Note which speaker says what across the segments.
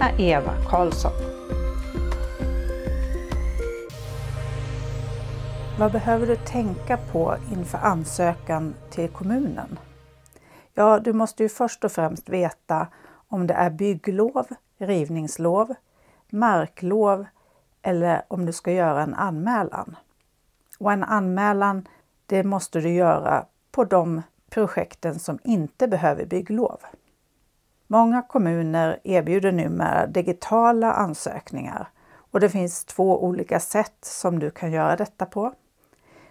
Speaker 1: Eva Karlsson. Vad behöver du tänka på inför ansökan till kommunen? Ja, du måste ju först och främst veta om det är bygglov, rivningslov, marklov eller om du ska göra en anmälan. Och en anmälan, det måste du göra på de projekten som inte behöver bygglov. Många kommuner erbjuder numera digitala ansökningar och det finns två olika sätt som du kan göra detta på.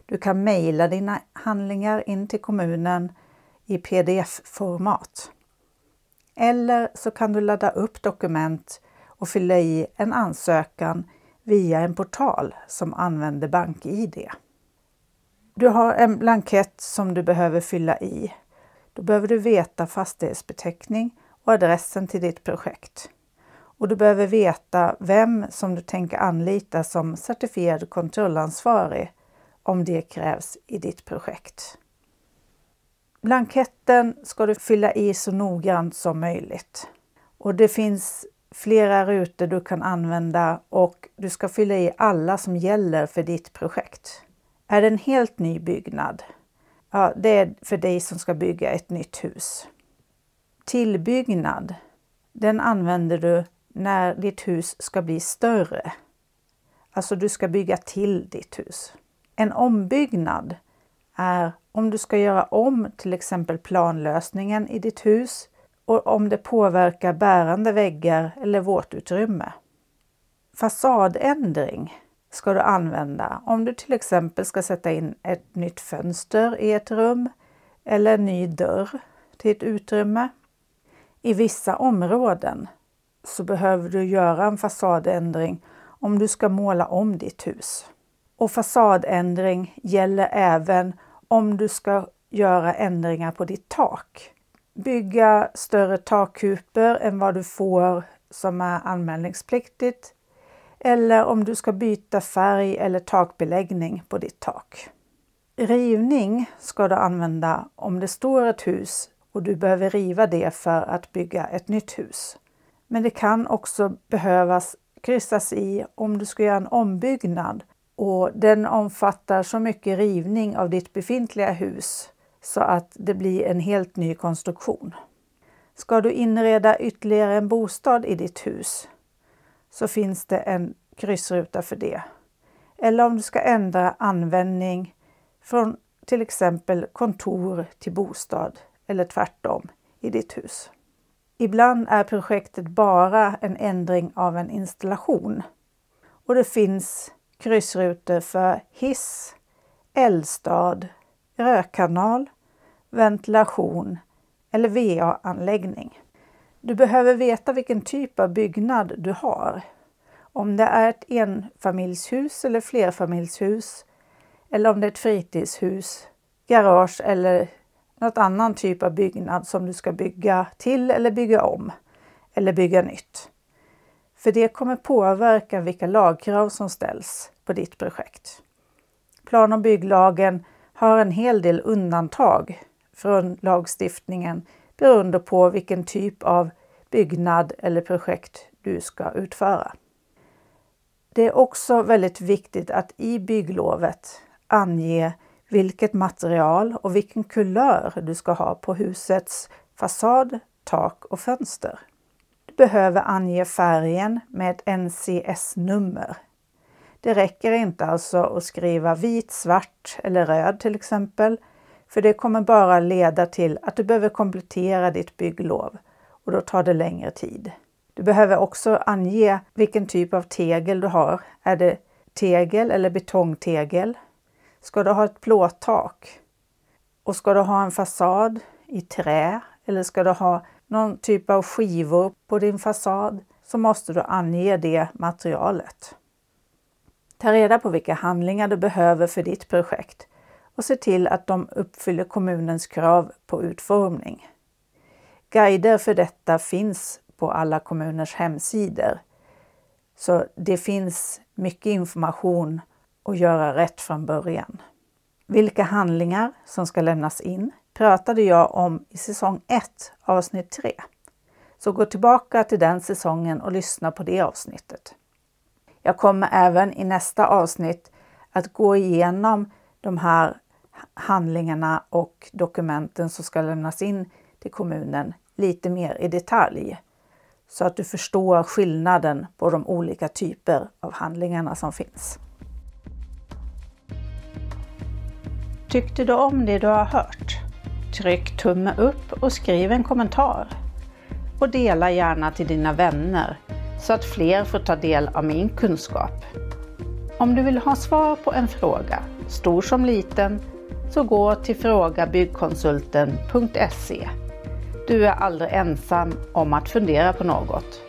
Speaker 1: Du kan mejla dina handlingar in till kommunen i pdf-format. Eller så kan du ladda upp dokument och fylla i en ansökan via en portal som använder BankID. Du har en blankett som du behöver fylla i. Då behöver du veta fastighetsbeteckning och adressen till ditt projekt. Och du behöver veta vem som du tänker anlita som certifierad kontrollansvarig om det krävs i ditt projekt. Blanketten ska du fylla i så noggrant som möjligt. Och det finns flera rutor du kan använda och du ska fylla i alla som gäller för ditt projekt. Är det en helt ny byggnad? Ja, det är för dig som ska bygga ett nytt hus. Tillbyggnad, den använder du när ditt hus ska bli större. Alltså du ska bygga till ditt hus. En ombyggnad är om du ska göra om till exempel planlösningen i ditt hus och om det påverkar bärande väggar eller våtutrymme. Fasadändring ska du använda om du till exempel ska sätta in ett nytt fönster i ett rum eller en ny dörr till ett utrymme. I vissa områden så behöver du göra en fasadändring om du ska måla om ditt hus. Och fasadändring gäller även om du ska göra ändringar på ditt tak. Bygga större takkuper än vad du får som är anmälningspliktigt eller om du ska byta färg eller takbeläggning på ditt tak. Rivning ska du använda om det står ett hus och du behöver riva det för att bygga ett nytt hus. Men det kan också behövas kryssas i om du ska göra en ombyggnad och den omfattar så mycket rivning av ditt befintliga hus så att det blir en helt ny konstruktion. Ska du inreda ytterligare en bostad i ditt hus så finns det en kryssruta för det. Eller om du ska ändra användning från till exempel kontor till bostad eller tvärtom i ditt hus. Ibland är projektet bara en ändring av en installation och det finns kryssrutor för hiss, eldstad, rökkanal, ventilation eller VA-anläggning. Du behöver veta vilken typ av byggnad du har. Om det är ett enfamiljshus eller flerfamiljshus eller om det är ett fritidshus, garage eller något annan typ av byggnad som du ska bygga till eller bygga om eller bygga nytt. För det kommer påverka vilka lagkrav som ställs på ditt projekt. Plan och bygglagen har en hel del undantag från lagstiftningen beroende på vilken typ av byggnad eller projekt du ska utföra. Det är också väldigt viktigt att i bygglovet ange vilket material och vilken kulör du ska ha på husets fasad, tak och fönster. Du behöver ange färgen med ett NCS-nummer. Det räcker inte alltså att skriva vit, svart eller röd till exempel, för det kommer bara leda till att du behöver komplettera ditt bygglov och då tar det längre tid. Du behöver också ange vilken typ av tegel du har. Är det tegel eller betongtegel? Ska du ha ett plåttak? Och ska du ha en fasad i trä eller ska du ha någon typ av skivor på din fasad så måste du ange det materialet. Ta reda på vilka handlingar du behöver för ditt projekt och se till att de uppfyller kommunens krav på utformning. Guider för detta finns på alla kommuners hemsidor. Så det finns mycket information och göra rätt från början. Vilka handlingar som ska lämnas in pratade jag om i säsong 1 avsnitt 3. Så gå tillbaka till den säsongen och lyssna på det avsnittet. Jag kommer även i nästa avsnitt att gå igenom de här handlingarna och dokumenten som ska lämnas in till kommunen lite mer i detalj så att du förstår skillnaden på de olika typer av handlingarna som finns. Tyckte du om det du har hört? Tryck tumme upp och skriv en kommentar. Och dela gärna till dina vänner så att fler får ta del av min kunskap. Om du vill ha svar på en fråga, stor som liten, så gå till frågabyggkonsulten.se. Du är aldrig ensam om att fundera på något.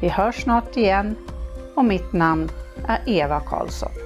Speaker 1: Vi hörs snart igen och mitt namn är Eva Karlsson.